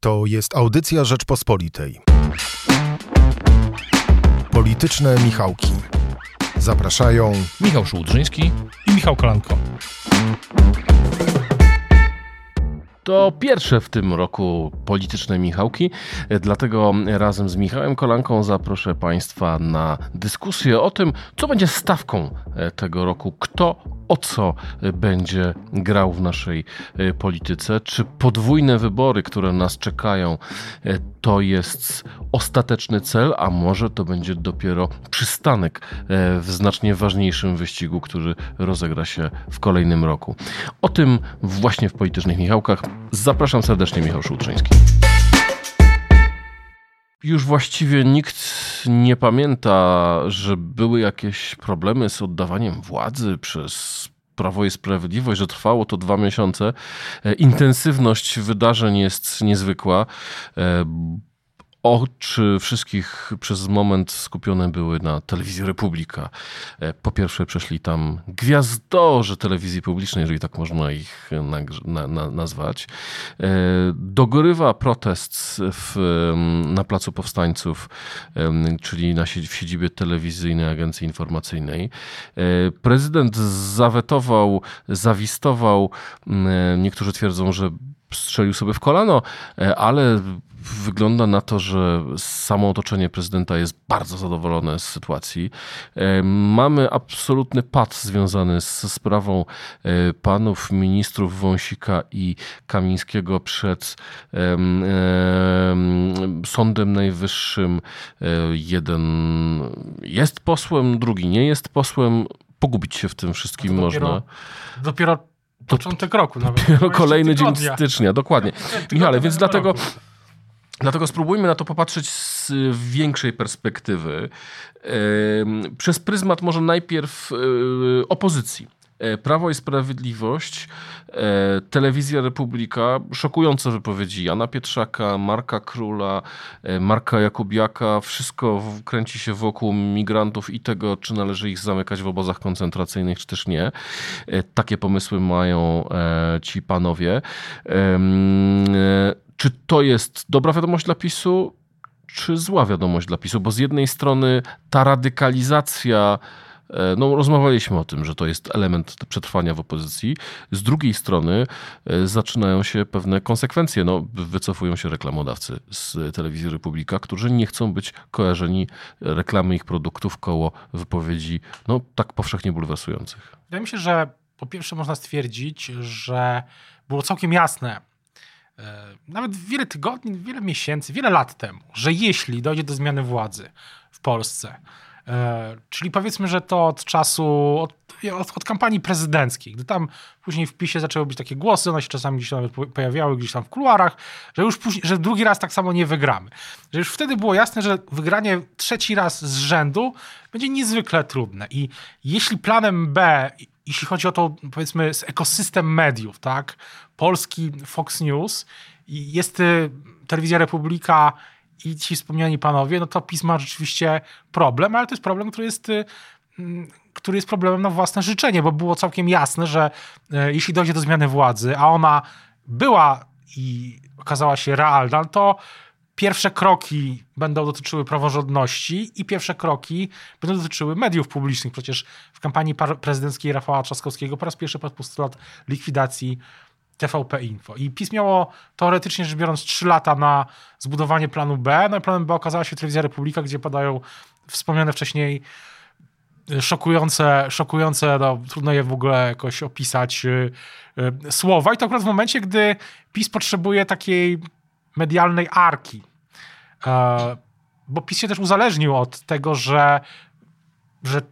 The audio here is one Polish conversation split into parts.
To jest audycja Rzeczpospolitej. Polityczne Michałki. Zapraszają Michał Szułdrzyński i Michał Kolanko. To pierwsze w tym roku polityczne Michałki, dlatego razem z Michałem Kolanką zaproszę Państwa na dyskusję o tym, co będzie stawką tego roku, kto o co będzie grał w naszej polityce, czy podwójne wybory, które nas czekają, to jest ostateczny cel, a może to będzie dopiero przystanek w znacznie ważniejszym wyścigu, który rozegra się w kolejnym roku. O tym właśnie w Politycznych Michałkach. Zapraszam serdecznie, Michał Szułtrzyński. Już właściwie nikt nie pamięta, że były jakieś problemy z oddawaniem władzy przez Prawo i Sprawiedliwość, że trwało to dwa miesiące. Intensywność wydarzeń jest niezwykła. Oczy wszystkich przez moment skupione były na telewizji Republika. Po pierwsze, przeszli tam gwiazdorzy telewizji publicznej, jeżeli tak można ich na, na, nazwać. Dogorywa protest w, na Placu Powstańców, czyli na, w siedzibie telewizyjnej Agencji Informacyjnej. Prezydent zawetował, zawistował. Niektórzy twierdzą, że strzelił sobie w kolano, ale wygląda na to, że samo otoczenie prezydenta jest bardzo zadowolone z sytuacji. Mamy absolutny pad związany z sprawą panów ministrów Wąsika i Kamińskiego przed Sądem Najwyższym. Jeden jest posłem, drugi nie jest posłem. Pogubić się w tym wszystkim dopiero, można. Dopiero początek roku. Nawet. Dopiero kolejny dzień stycznia, dokładnie. Michale, więc dlatego... Dlatego spróbujmy na to popatrzeć z większej perspektywy. Przez pryzmat może najpierw opozycji. Prawo i Sprawiedliwość, Telewizja Republika, szokujące wypowiedzi Jana Pietrzaka, Marka Króla, Marka Jakubiaka. Wszystko kręci się wokół migrantów i tego, czy należy ich zamykać w obozach koncentracyjnych, czy też nie. Takie pomysły mają ci panowie. Czy to jest dobra wiadomość dla PiSu, czy zła wiadomość dla PiSu? Bo z jednej strony ta radykalizacja, no rozmawialiśmy o tym, że to jest element przetrwania w opozycji. Z drugiej strony zaczynają się pewne konsekwencje. No, wycofują się reklamodawcy z Telewizji Republika, którzy nie chcą być kojarzeni reklamy ich produktów koło wypowiedzi no, tak powszechnie bulwersujących. Wydaje mi się, że po pierwsze można stwierdzić, że było całkiem jasne, nawet wiele tygodni, wiele miesięcy, wiele lat temu, że jeśli dojdzie do zmiany władzy w Polsce, czyli powiedzmy, że to od czasu, od, od, od, kampanii prezydenckiej, gdy tam później w PiSie zaczęły być takie głosy, one się czasami gdzieś tam pojawiały, gdzieś tam w kuluarach, że już później, że drugi raz tak samo nie wygramy. Że już wtedy było jasne, że wygranie trzeci raz z rzędu będzie niezwykle trudne. I jeśli planem B jeśli chodzi o to, powiedzmy, ekosystem mediów, tak? Polski Fox News, jest telewizja Republika i ci wspomniani panowie, no to PiS ma rzeczywiście problem, ale to jest problem, który jest, który jest problemem na własne życzenie, bo było całkiem jasne, że jeśli dojdzie do zmiany władzy, a ona była i okazała się realna, to pierwsze kroki będą dotyczyły praworządności i pierwsze kroki będą dotyczyły mediów publicznych. Przecież w kampanii prezydenckiej Rafała Trzaskowskiego po raz pierwszy padł postulat likwidacji TVP Info. I PiS miało teoretycznie rzecz biorąc 3 lata na zbudowanie planu B. No i planem B okazała się Telewizja Republika, gdzie padają wspomniane wcześniej szokujące, szokujące no, trudno je w ogóle jakoś opisać, yy, yy, słowa. I to akurat w momencie, gdy PiS potrzebuje takiej medialnej arki. E, bo PiS się też uzależnił od tego, że, że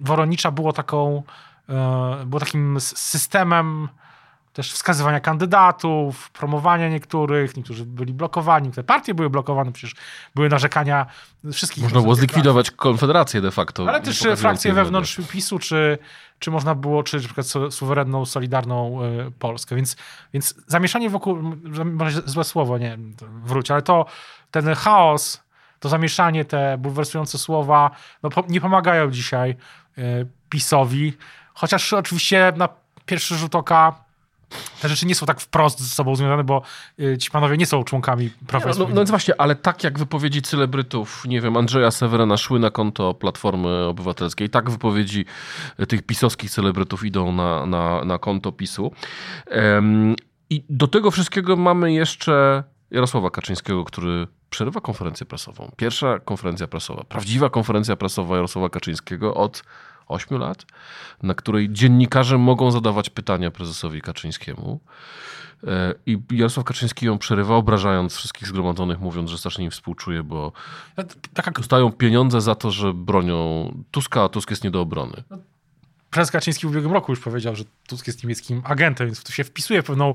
Woronicza było taką, e, było takim systemem też wskazywania kandydatów, promowania niektórych, niektórzy byli blokowani, te partie były blokowane, przecież były narzekania wszystkich. Można było zlikwidować Konfederację de facto. Ale też frakcje wewnątrz PiSu, czy, czy można było, czy na przykład suwerenną, solidarną y, Polskę. Więc, więc zamieszanie wokół, może złe słowo, nie wróć, ale to ten chaos, to zamieszanie, te bulwersujące słowa, no, nie pomagają dzisiaj y, PiSowi. Chociaż oczywiście na pierwszy rzut oka te rzeczy nie są tak wprost ze sobą związane, bo y, ci panowie nie są członkami Prawa i No, no Sprawiedliwości. więc właśnie, ale tak jak wypowiedzi celebrytów, nie wiem, Andrzeja Sewerena szły na konto Platformy Obywatelskiej, tak wypowiedzi e, tych pisowskich celebrytów idą na, na, na konto PiSu. Em, I do tego wszystkiego mamy jeszcze Jarosława Kaczyńskiego, który przerywa konferencję prasową. Pierwsza konferencja prasowa, prawdziwa konferencja prasowa Jarosława Kaczyńskiego od 8 lat, na której dziennikarze mogą zadawać pytania prezesowi Kaczyńskiemu. E, I Jarosław Kaczyński ją przerywa, obrażając wszystkich zgromadzonych, mówiąc, że strasznie im współczuje, bo No, Taka dostają pieniądze za to, że bronią Tuska, a Tusk jest nie do obrony. prezes Kaczyński w ubiegłym roku już powiedział, że Tusk jest niemieckim agentem, więc tu się wpisuje pewną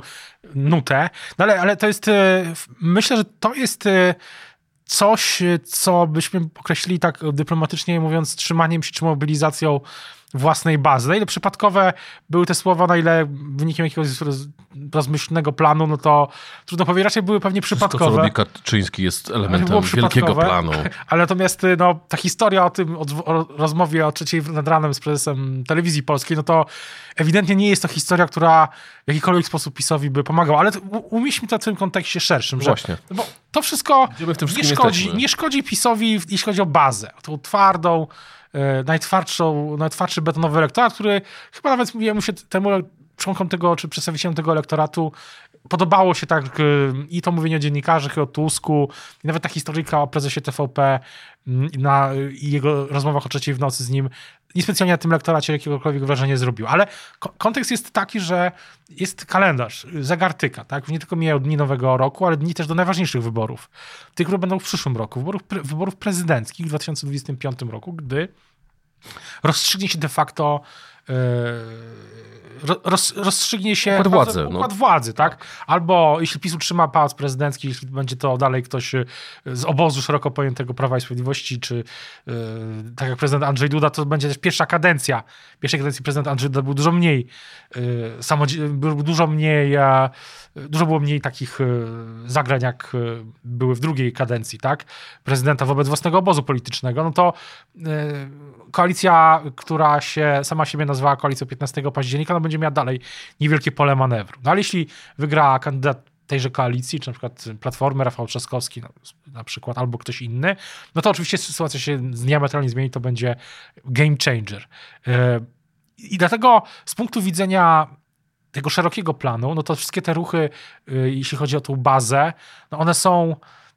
nutę. No ale, ale to jest, e, myślę, że to jest e, coś, e, co byśmy określili tak dyplomatycznie mówiąc trzymaniem się czy mobilizacją własnej bazy. Na ile przypadkowe były te słowa, na ile wynikiem jakiegoś roz, rozmyślnego planu, no to trudno powiedzieć, raczej były pewnie To, co przypadkowe. robi Kaczyński jest elementem wielkiego przypadkowe. planu. Ale natomiast y, no, ta historia o tym, o, o rozmowie o trzeciej nad ranem z prezesem telewizji polskiej, no to ewidentnie nie jest to historia, która w jakikolwiek sposób PiSowi by pomagała. Ale umieśćmy to w tym kontekście szerszym, że Właśnie. bo to wszystko nie szkodzi, jesteśmy? nie szkodzi PiSowi, jeśli chodzi o bazę. Tą twardą, najtwardszą, najtwardszy betonowy elektorat, który chyba nawet jemu się temu członkom tego, czy przedstawicielom tego elektoratu podobało się tak y, i to mówienie o dziennikarzach, i o Tusku, i nawet ta historyjka o prezesie TVP mm, na, i jego rozmowach o trzeciej w nocy z nim niespecjalnie na tym lektoracie jakiegokolwiek wrażenie zrobił. Ale ko- kontekst jest taki, że jest kalendarz, y, zegar tyka, tak? Nie tylko mijają dni nowego roku, ale dni też do najważniejszych wyborów. Tych, które będą w przyszłym roku. Wyborów, pre, wyborów prezydenckich w 2025 roku, gdy rozstrzygnie się de facto roz, rozstrzygnie się Układ władzy, no. układ władzy, tak? Albo jeśli PiS utrzyma pałac prezydencki, jeśli będzie to dalej ktoś e, z obozu szeroko pojętego Prawa i Sprawiedliwości, czy e, tak jak prezydent Andrzej Duda, to będzie też pierwsza kadencja. Pierwszej kadencji prezydent Andrzej Duda był dużo mniej e, samodzie- był dużo mniej e, dużo było mniej takich e, zagrań, jak e, były w drugiej kadencji, tak? Prezydenta wobec własnego obozu politycznego, no to e, koalicja, która się sama siebie nazwała koalicją 15 października, no będzie miała dalej niewielkie pole manewru. No ale jeśli wygra kandydat tejże koalicji, czy na przykład Platformy, Rafał Trzaskowski na, na przykład, albo ktoś inny, no to oczywiście sytuacja się diametralnie zmieni, to będzie game changer. E, I dlatego z punktu widzenia tego szerokiego planu, no to wszystkie te ruchy, y, jeśli chodzi o tą bazę, no one są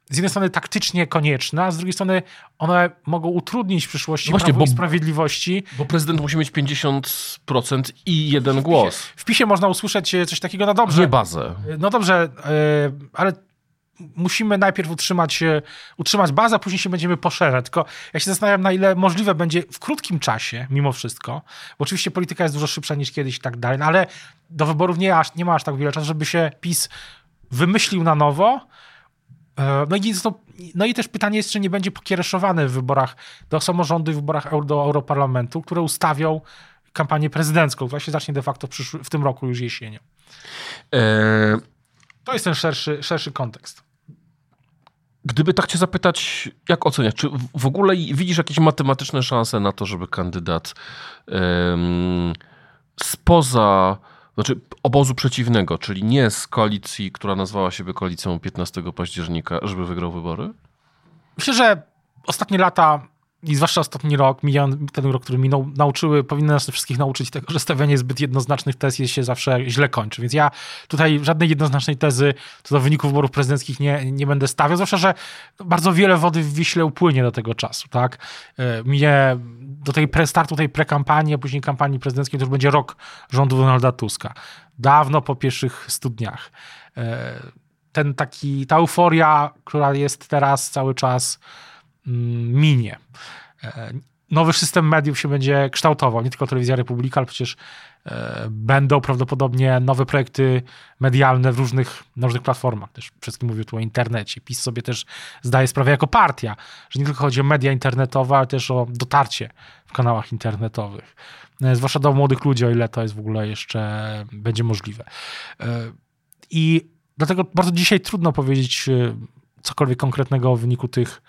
z jednej strony taktycznie konieczne, a z drugiej strony one mogą utrudnić w przyszłości No właśnie, bo- Sprawiedliwości. Bo prezydent musi mieć 50% i jeden głos. W PiSie można usłyszeć e, coś takiego, no dobrze, Nie bazę. no dobrze, e, ale musimy najpierw utrzymać, e, utrzymać bazę, a później się będziemy poszerzać. Tylko ja się zastanawiam, na ile możliwe będzie w krótkim czasie, mimo wszystko, bo oczywiście polityka jest dużo szybsza niż kiedyś i tak dalej, no ale do wyborów nie, aż, nie ma aż tak wiele czasu, żeby się PiS wymyślił na nowo. E, No i, to, no i też pytanie jest, czy nie będzie pokiereszowane w wyborach do samorządu i w wyborach do Europarlamentu, które ustawią kampanię prezydencką, która się zacznie de facto w, przyszły, w tym roku już jesienią. E, To jest ten szerszy, szerszy kontekst. Gdyby tak cię zapytać, jak oceniasz, czy w- ogóle widzisz jakieś matematyczne szanse na to, żeby kandydat em, spoza, znaczy obozu przeciwnego, czyli nie z koalicji, która nazwała siebie koalicją 15 października, żeby wygrał wybory? Myślę, że ostatnie lata i zwłaszcza ostatni rok, ten rok, który minął, nauczyły, powinny nas wszystkich nauczyć tego, że stawianie zbyt jednoznacznych tez się zawsze źle kończy. Więc ja tutaj żadnej jednoznacznej tezy co do wyników wyborów prezydenckich nie, nie będę stawiał, zwłaszcza, że bardzo wiele wody w Wiśle upłynie do tego czasu, tak? E, Minie do tej pre, startu tej prekampanii, a później kampanii prezydenckiej to już będzie rok rządu Donalda Tuska. Dawno po pierwszych stu dniach. E, Ten taki, ta euforia, która jest teraz cały czas minie. E, Nowy system mediów się będzie kształtował, nie tylko Telewizja Republika, ale przecież e, będą prawdopodobnie nowe projekty medialne w różnych, różnych platformach. Też wszystkim mówię tu o internecie. PiS sobie też zdaje sprawę jako partia, że nie tylko chodzi o media internetowe, ale też o dotarcie w kanałach internetowych. E, Zwłaszcza do młodych ludzi, o ile to jest w ogóle jeszcze będzie możliwe. I dlatego bardzo dzisiaj trudno powiedzieć cokolwiek konkretnego o wyniku tych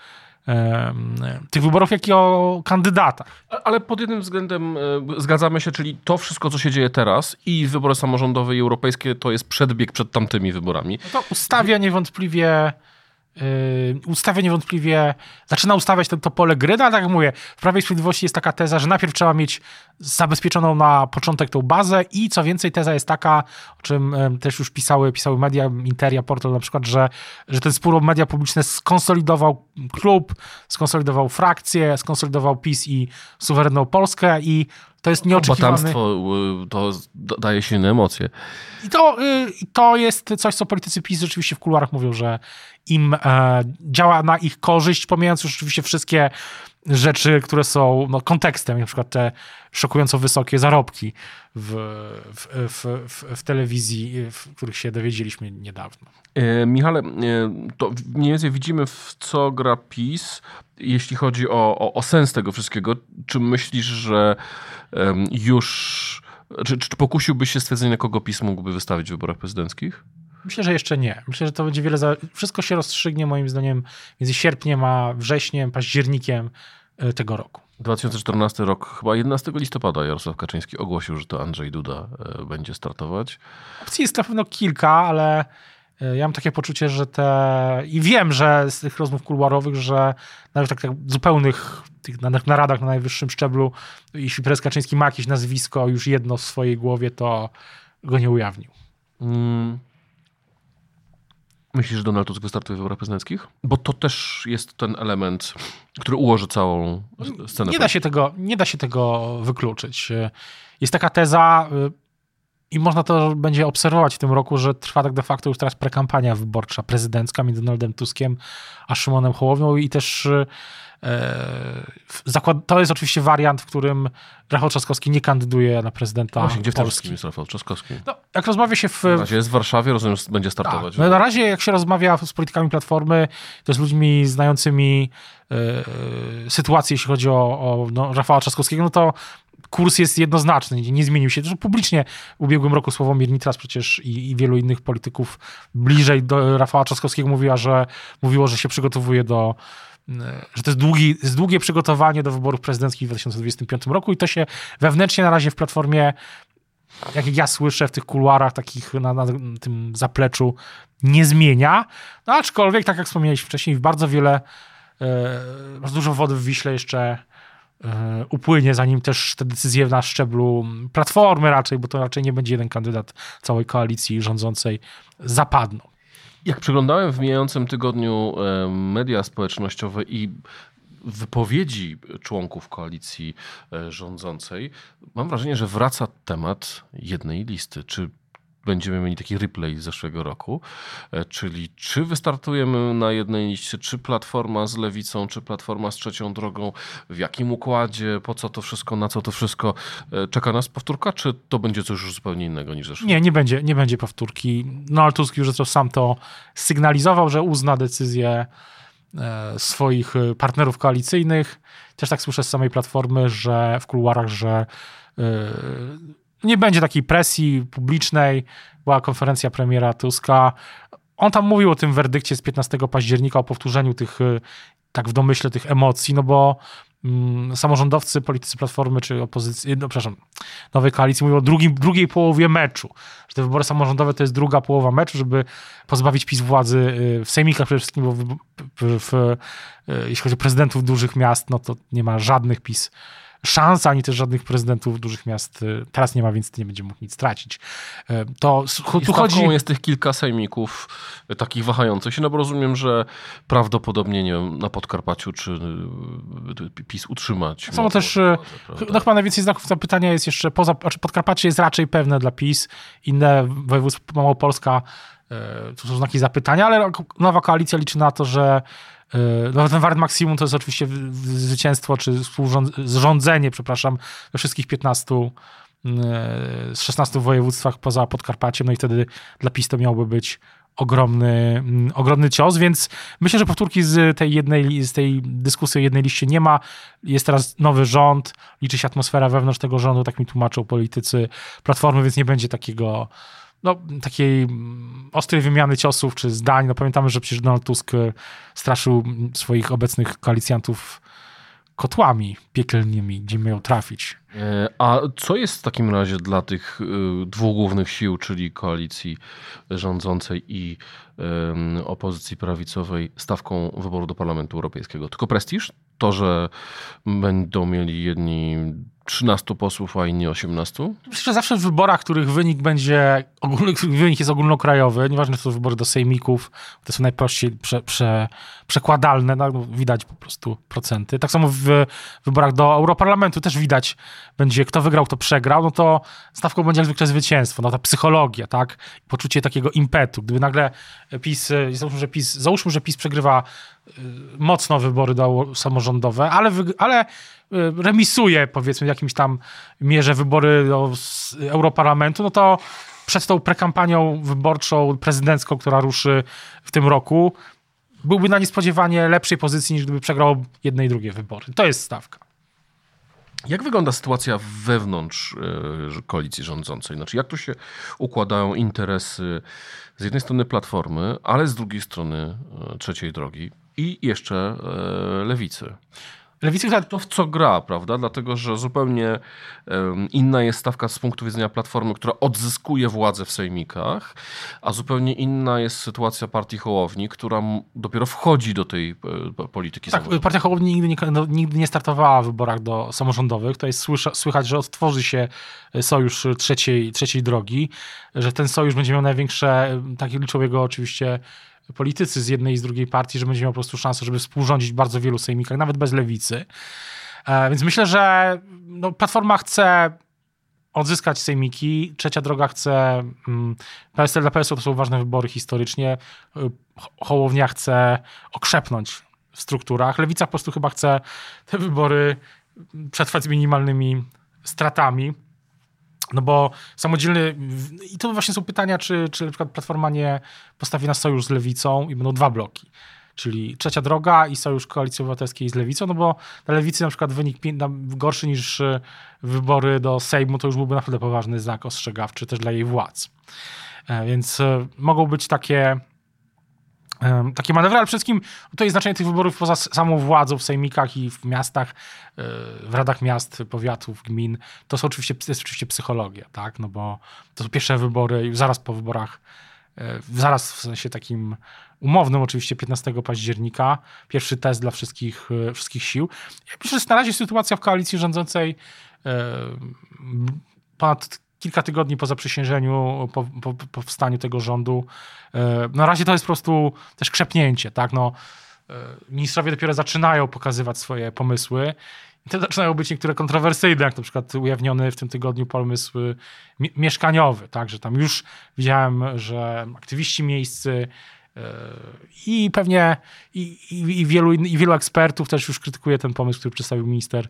tych wyborów, jak i o kandydatach. Ale pod jednym względem e, zgadzamy się, czyli to wszystko, co się dzieje teraz i wybory samorządowe i europejskie, to jest przedbieg przed tamtymi wyborami. No to ustawia niewątpliwie ustawia niewątpliwie, zaczyna ustawiać to, to pole gry, no ale tak jak mówię, w Prawie Sprawiedliwości jest taka teza, że najpierw trzeba mieć zabezpieczoną na początek tą bazę i co więcej teza jest taka, o czym też już pisały, pisały media, Interia, Portal na przykład, że, że ten spór o media publiczne skonsolidował klub, skonsolidował frakcję, skonsolidował PiS i suwerenną Polskę i to jest nieoczekiwane. Batamstwo to daje silne emocje. I to, y, to jest coś, co politycy PiS rzeczywiście w kuluarach mówią, że im e, działa na ich korzyść, pomijając już oczywiście wszystkie rzeczy, które są no, kontekstem, na przykład te szokująco wysokie zarobki w, w, w, w, w telewizji, w których się dowiedzieliśmy niedawno. E, Michale, e, to mniej więcej widzimy w co gra PiS, jeśli chodzi o, o, o sens tego wszystkiego. Czy myślisz, że um, już, czy, czy pokusiłbyś się stwierdzenie, kogo PiS mógłby wystawić w wyborach prezydenckich? Myślę, że jeszcze nie. Myślę, że to będzie wiele. Za... Wszystko się rozstrzygnie moim zdaniem między sierpniem a wrześniem, październikiem tego roku. 2014 rok, chyba 11 listopada Jarosław Kaczyński ogłosił, że to Andrzej Duda e, będzie startować. Opcji jest na pewno kilka, ale e, ja mam takie poczucie, że te. I wiem, że z tych rozmów kuluarowych, że nawet tak, tak zupełnych tych naradach na najwyższym szczeblu, jeśli prezes Kaczyński ma jakieś nazwisko już jedno w swojej głowie, to go nie ujawnił. Mm. Myślisz, że Donald Tusk wystartuje w wyborach prezydenckich? Bo to też jest ten element, który ułoży całą scenę. Nie da się tego, nie da się tego wykluczyć. Jest taka teza y, i można to będzie obserwować w tym roku, że trwa tak de facto już teraz prekampania wyborcza prezydencka między Donaldem Tuskiem a Szymonem Hołownią i też y, E, to jest oczywiście wariant, w którym Rafał Trzaskowski nie kandyduje na prezydenta Właśnie, gdzie w Polski. jest Rafał Trzaskowski? No, jak rozmawia się w... Na razie jest w Warszawie, rozumiem, że będzie startować. Tak. No, na razie jak się rozmawia z politykami Platformy, to z ludźmi znającymi e, sytuację, jeśli chodzi o, o no, Rafała Trzaskowskiego, no to kurs jest jednoznaczny, nie zmienił się. Zresztą publicznie w ubiegłym roku Sławomir Nitras przecież i, i, wielu innych polityków bliżej do Rafała Trzaskowskiego mówiła, że, mówiło, że się przygotowuje do że to jest, długi, jest długie przygotowanie do wyborów prezydenckich w 2025 roku i to się wewnętrznie na razie w Platformie, jak ja słyszę w tych kuluarach takich na, na tym zapleczu, nie zmienia. No aczkolwiek, tak jak wspomniałeś wcześniej, bardzo wiele, e, bardzo dużo wody w Wiśle jeszcze e, upłynie, zanim też te decyzje na szczeblu Platformy raczej, bo to raczej nie będzie jeden kandydat całej koalicji rządzącej, zapadną. Jak przeglądałem w mijającym tygodniu media społecznościowe i wypowiedzi członków koalicji e, rządzącej, mam wrażenie, że wraca temat jednej listy. Czy będziemy mieli taki replay z zeszłego roku, e, czyli czy wystartujemy na jednej liście, czy platforma z lewicą, czy platforma z trzecią drogą, w jakim układzie, po co to wszystko, na co to wszystko. E, czeka nas powtórka, czy to będzie coś już zupełnie innego niż zeszło? Nie, nie będzie, nie będzie powtórki. No Tusk już zresztą sam to sygnalizował, że uzna decyzję e, swoich partnerów koalicyjnych. Też tak słyszę z samej platformy, że w kuluarach, że nie będzie takiej presji publicznej. Była konferencja premiera Tuska. On tam mówił o tym werdykcie z 15 października, o powtórzeniu tych, y, tak w domyśle, tych emocji, no bo mm, samorządowcy, politycy Platformy czy opozycji, no przepraszam, nowej koalicji mówią o drugim, drugiej połowie meczu, że te wybory samorządowe to jest druga połowa meczu, żeby pozbawić PiS władzy y, w sejmikach przede wszystkim, bo w, w, w, y, jeśli chodzi o prezydentów dużych miast, no to nie ma żadnych PiS szans, ani też żadnych prezydentów dużych miast y, teraz nie ma, więc nie będzie mógł nic stracić. Y, to tu chodzi... jest tych kilka sejmików y, takich wahających się, no bo rozumiem, że prawdopodobnie nie wiem, na Podkarpaciu czy PiS utrzymać. Są też, prawda? no chyba najwięcej znaków zapytania jest jeszcze poza, znaczy Podkarpacie jest raczej pewne dla PiS, inne województwo Małopolska to są znaki zapytania, ale nowa koalicja liczy na to, że no, ten wart maksimum to jest oczywiście zwycięstwo, czy zrządzenie, przepraszam, we wszystkich 15 e, z 16 województwach poza Podkarpaciem, no i wtedy dla PiS to miałby być ogromny, mm, ogromny cios, więc myślę, że powtórki z tej jednej, z tej dyskusji o jednej liście nie ma. Jest teraz nowy rząd, liczy się atmosfera wewnątrz tego rządu, tak mi tłumaczą politycy Platformy, więc nie będzie takiego no, takiej mm, ostrej wymiany ciosów czy zdań. No, pamiętamy, że przecież Donald Tusk e, straszył swoich obecnych koalicjantów kotłami piekielnymi, gdzie mają trafić. E, a co jest w takim razie dla tych e, dwóch głównych sił, czyli koalicji rządzącej i opozycji prawicowej, stawką wyboru do Parlamentu Europejskiego? Tylko prestiż? To, że będą mieli jedni 13 posłów, a inni 18? Myślę, że zawsze w wyborach, których wynik będzie, ogólny, wynik jest ogólnokrajowy, nieważne czy to wybory do sejmików, to są najprościej prze, prze, przekładalne, no, widać po prostu procenty. Tak samo w wyborach do Europarlamentu też widać będzie, kto wygrał, kto przegrał, no to stawką będzie jak zwykle zwycięstwo, no ta psychologia, tak, poczucie takiego impetu. Gdyby nagle PiS, załóżmy, że PiS, załóżmy, że PiS przegrywa y, mocno wybory do samorządowe, ale, ale remisuje, powiedzmy, w jakimś tam mierze wybory do Europarlamentu, no to przed tą prekampanią wyborczą, prezydencką, która ruszy w tym roku, byłby na niespodziewanie lepszej pozycji niż gdyby przegrał jedne i drugie wybory. To jest stawka. Jak wygląda sytuacja wewnątrz y, koalicji rządzącej? Znaczy, jak tu się układają interesy z jednej strony Platformy, ale z drugiej strony y, trzeciej drogi i jeszcze lewicy? Lewicy to w co gra, prawda? Dlatego, że zupełnie um, inna jest stawka z punktu widzenia Platformy, która odzyskuje władzę w sejmikach, a zupełnie inna jest sytuacja partii Hołowni, która dopiero wchodzi do tej e, polityki Tak, partia Hołowni nigdy nie, no, nigdy nie startowała w wyborach do samorządowych. To jest słychać, że odtworzy się sojusz trzeciej, trzeciej drogi, że ten sojusz będzie miał największe, takie liczą jego oczywiście politycy z jednej i z drugiej partii, że będzie miał po prostu szansę, żeby współrządzić bardzo wielu sejmikach, nawet bez lewicy. E, więc myślę, że no, Platforma chce odzyskać sejmiki. Trzecia droga chce. Mm, PSL dla PSL to są ważne wybory historycznie. E, Hołownia chce okrzepnąć w strukturach. Lewica po prostu chyba chce te wybory przetrwać z minimalnymi stratami. No bo samodzielny, i to właśnie są pytania, czy, czy na przykład Platforma nie postawi na sojusz z Lewicą i będą dwa bloki, czyli Trzecia Droga i Sojusz Koalicji Obywatelskiej z Lewicą, no bo dla Lewicy na przykład wynik gorszy niż e, wybory do Sejmu, to już byłby naprawdę poważny znak ostrzegawczy też dla jej władz. E, więc e, mogą być takie takie manewry, ale przede wszystkim jest znaczenie tych wyborów poza samą władzą w sejmikach i w miastach, e, w radach miast, powiatów, gmin, to są oczywiście, jest oczywiście psychologia, tak, no bo to są pierwsze wybory i zaraz po wyborach, e, zaraz w sensie takim umownym oczywiście 15 października, pierwszy test dla wszystkich, e, wszystkich sił. Ja myślę, że na razie sytuacja w koalicji rządzącej ponad kilka tygodni po zaprzysiężeniu, po, po, po powstaniu tego rządu. E, na razie to jest po prostu też krzepnięcie, tak? No, e, ministrowie dopiero zaczynają pokazywać swoje pomysły. I te zaczynają być niektóre kontrowersyjne, jak na przykład ujawniony w tym tygodniu pomysł mieszkaniowy, tak? Że tam już widziałem, że aktywiści miejscy e, i pewnie i, i, i, wielu, i wielu ekspertów też już krytykuje ten pomysł, który przedstawił minister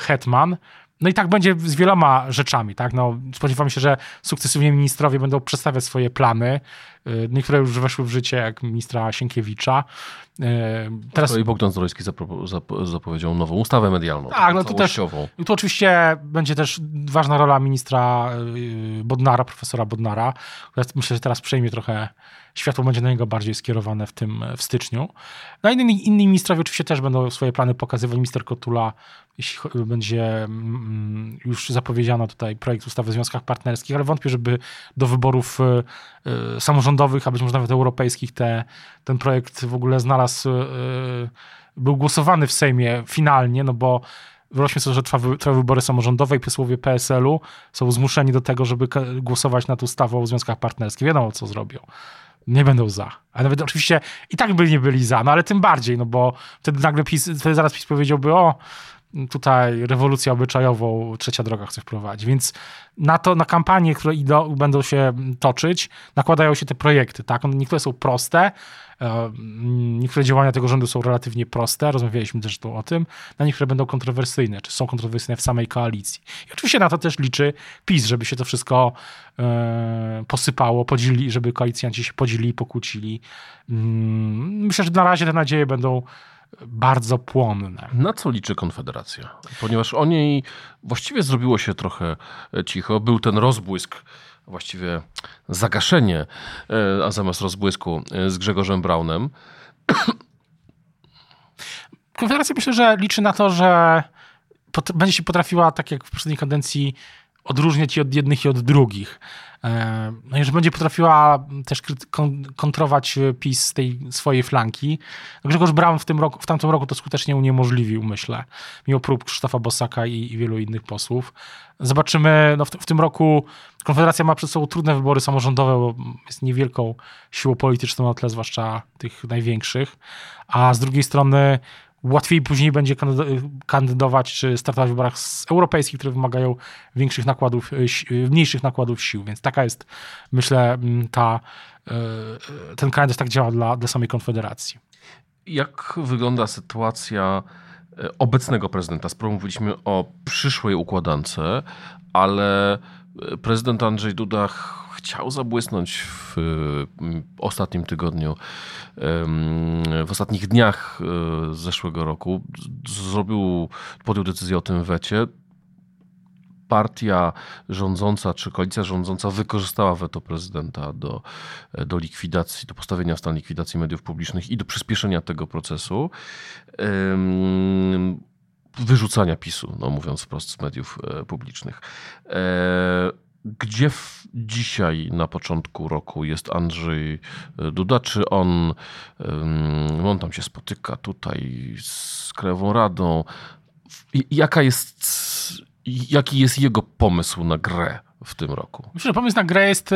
Hetman. No i tak będzie z wieloma rzeczami, tak? No, spodziewam się, że sukcesywnie ministrowie będą przedstawiać swoje plany. Y, niektóre już weszły w życie, jak ministra Sienkiewicza. Y, teraz... I Bogdan Zdrojski zapowiedział nową ustawę medialną. Tak, no tu też. Tu oczywiście będzie też ważna rola ministra y, Bodnara, profesora Bodnara, która myślę, że teraz przejmie trochę światło będzie na niego bardziej skierowane w tym w styczniu. No i inni, inni ministrowie oczywiście też będą swoje plany pokazywać. Minister Kotula, jeśli będzie mm, już zapowiedziano tutaj projekt ustawy o związkach partnerskich, ale wątpię, żeby do wyborów y, y, samorządowych, a być może nawet europejskich te, ten projekt w ogóle znalazł, y, był głosowany w Sejmie finalnie, no bo Wyobraźmy sobie, że trwa, trwa wybory samorządowe i posłowie PSL-u są zmuszeni do tego, żeby głosować nad ustawą o związkach partnerskich. Wiadomo, co zrobią nie będą za. A nawet oczywiście i tak by nie byli za, no ale tym bardziej, no bo wtedy nagle PiS, wtedy zaraz PiS powiedziałby, o, tutaj rewolucję obyczajową trzecia droga chce wprowadzić. Więc na to, na kampanie, które idą, będą się toczyć, nakładają się te projekty, tak? Niektóre są proste, e, niektóre działania tego rządu są relatywnie proste, rozmawialiśmy tu o tym, na niektóre będą kontrowersyjne, czy są kontrowersyjne w samej koalicji. I oczywiście na to też liczy PiS, żeby się to wszystko e, posypało, podzieli, żeby koalicjanci się podzielili, pokłócili. Mm, myślę, że na razie te nadzieje będą bardzo płonne. Na co liczy Konfederacja? Ponieważ o niej właściwie zrobiło się trochę cicho. Był ten rozbłysk właściwie zagaszenie, e, a zamiast rozbłysku e, z Grzegorzem Braunem. Konfederacja myślę, że liczy na to, że będzie się potrafiła, tak jak w poprzedniej kadencji, odróżniać i od jednych i od drugich. E, no i że będzie potrafiła też kontrować PiS z tej swojej flanki. Grzegorz Braun w, tym roku, w tamtym roku to skutecznie uniemożliwił, myślę, mimo prób Krzysztofa Bosaka i, i wielu innych posłów. Zobaczymy, no w, w, tym roku Konfederacja ma przed sobą trudne wybory samorządowe, bo jest niewielką siłą polityczną na tle, zwłaszcza tych największych, a z drugiej strony łatwiej później będzie kandydować czy startować w wyborach europejskich, które wymagają większych nakładów, e, mniejszych nakładów sił. Więc taka jest, myślę, ta, e, ten kalendarz tak działa dla, dla samej Konfederacji. Jak wygląda sytuacja e, obecnego prezydenta? Sporo mówiliśmy o przyszłej układance, ale prezydent Andrzej Duda chciał zabłysnąć w ostatnim tygodniu, w ostatnich dniach e, zeszłego roku. Zrobił, podjął decyzję o tym wecie. Partia rządząca czy koalicja rządząca wykorzystała weto prezydenta do, do likwidacji, do postawienia w stan likwidacji mediów publicznych i do przyspieszenia tego procesu wyrzucania PiSu, no mówiąc wprost, z mediów e, publicznych. E, gdzie w, dzisiaj na początku roku jest Andrzej e, Duda? Czy on, on tam się spotyka tutaj z Krajową Radą? Jaka jest, jaki jest jego pomysł na grę w tym roku? Myślę, że pomysł na grę jest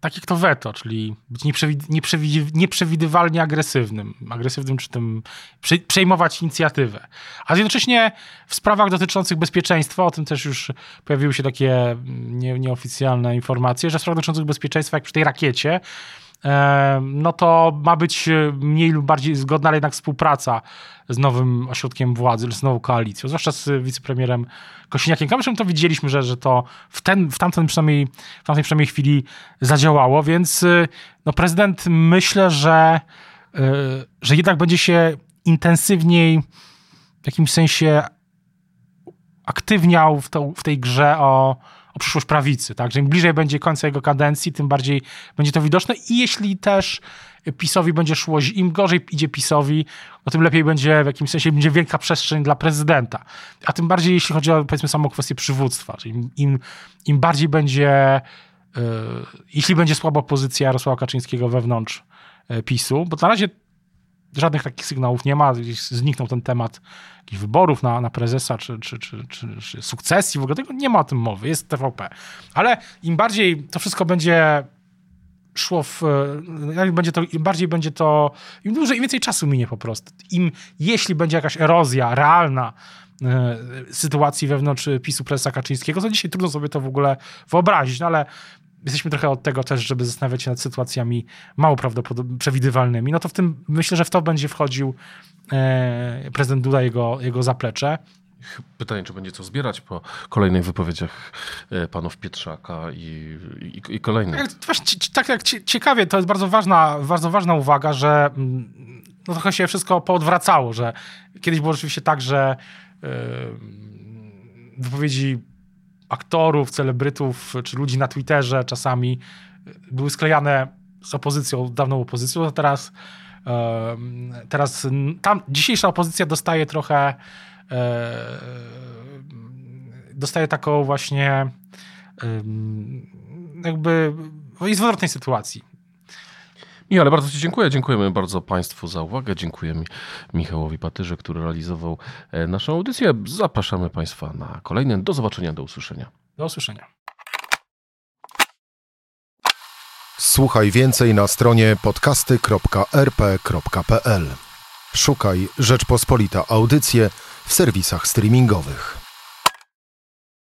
tak jak to weto, czyli być nieprzewidywalnie agresywnym. Agresywnym, czy tym przejmować inicjatywę. A jednocześnie w sprawach dotyczących bezpieczeństwa, o tym też już pojawiły się takie nie, nieoficjalne informacje, że w sprawach dotyczących bezpieczeństwa, jak przy tej rakiecie, no to ma być mniej lub bardziej zgodna, jednak współpraca z nowym ośrodkiem władzy, z nową koalicją, zwłaszcza z wicepremierem Kosiniakiem. Zresztą to widzieliśmy, że, że to w, ten, w, tamtym przynajmniej, w tamtej przynajmniej chwili zadziałało, więc no prezydent myślę, że, że jednak będzie się intensywniej w jakimś sensie aktywniał w, to, w tej grze o, o przyszłość prawicy. Tak? Że im bliżej będzie końca jego kadencji, tym bardziej będzie to widoczne. I jeśli też PiSowi będzie szło, im gorzej idzie PiSowi, no tym lepiej będzie w jakimś sensie będzie wielka przestrzeń dla prezydenta. A tym bardziej jeśli chodzi o powiedzmy samą kwestię przywództwa. Czyli im, im, im bardziej będzie, yy, jeśli będzie słaba pozycja Jarosława Kaczyńskiego wewnątrz yy, PiSu, bo na razie żadnych takich sygnałów nie ma, zniknął ten temat jakichś wyborów na, na prezesa czy, czy, czy, czy, czy sukcesji, w ogóle tego nie ma o tym mowy, jest TVP. Ale im bardziej to wszystko będzie szło w. Im, będzie to, im bardziej będzie to. Im dłużej, im więcej czasu minie po prostu. Im jeśli będzie jakaś erozja realna e, sytuacji wewnątrz PiSu prezesa Kaczyńskiego, to dzisiaj trudno sobie to w ogóle wyobrazić, no ale jesteśmy trochę od tego też, żeby zastanawiać się nad sytuacjami mało prawdopodobnie przewidywalnymi, no to w tym myślę, że w to będzie wchodził e, prezydent Duda, jego, jego zaplecze. Pytanie, czy będzie co zbierać po kolejnych wypowiedziach e, panów Pietrzaka i, i, i kolejnych. Tak jak ciekawie, to jest bardzo ważna, bardzo ważna uwaga, że mm, no trochę się wszystko poodwracało, że kiedyś było rzeczywiście tak, że yy, wypowiedzi aktorów, celebrytów czy ludzi na Twitterze czasami były sklejane z opozycją, dawną opozycją, a teraz, teraz tam dzisiejsza opozycja dostaje trochę e, dostaje taką właśnie jakby jest w odwrotnej sytuacji. Michale, bardzo Ci dziękuję. Dziękujemy bardzo Państwu za uwagę. Dziękujemy Michałowi Patyrze, który realizował e, naszą audycję. Zapraszamy Państwa na kolejny. Do zobaczenia, do usłyszenia. Do usłyszenia. Słuchaj więcej na stronie podcasty.rp.pl. Szukaj Rzeczpospolita Audycje w serwisach streamingowych.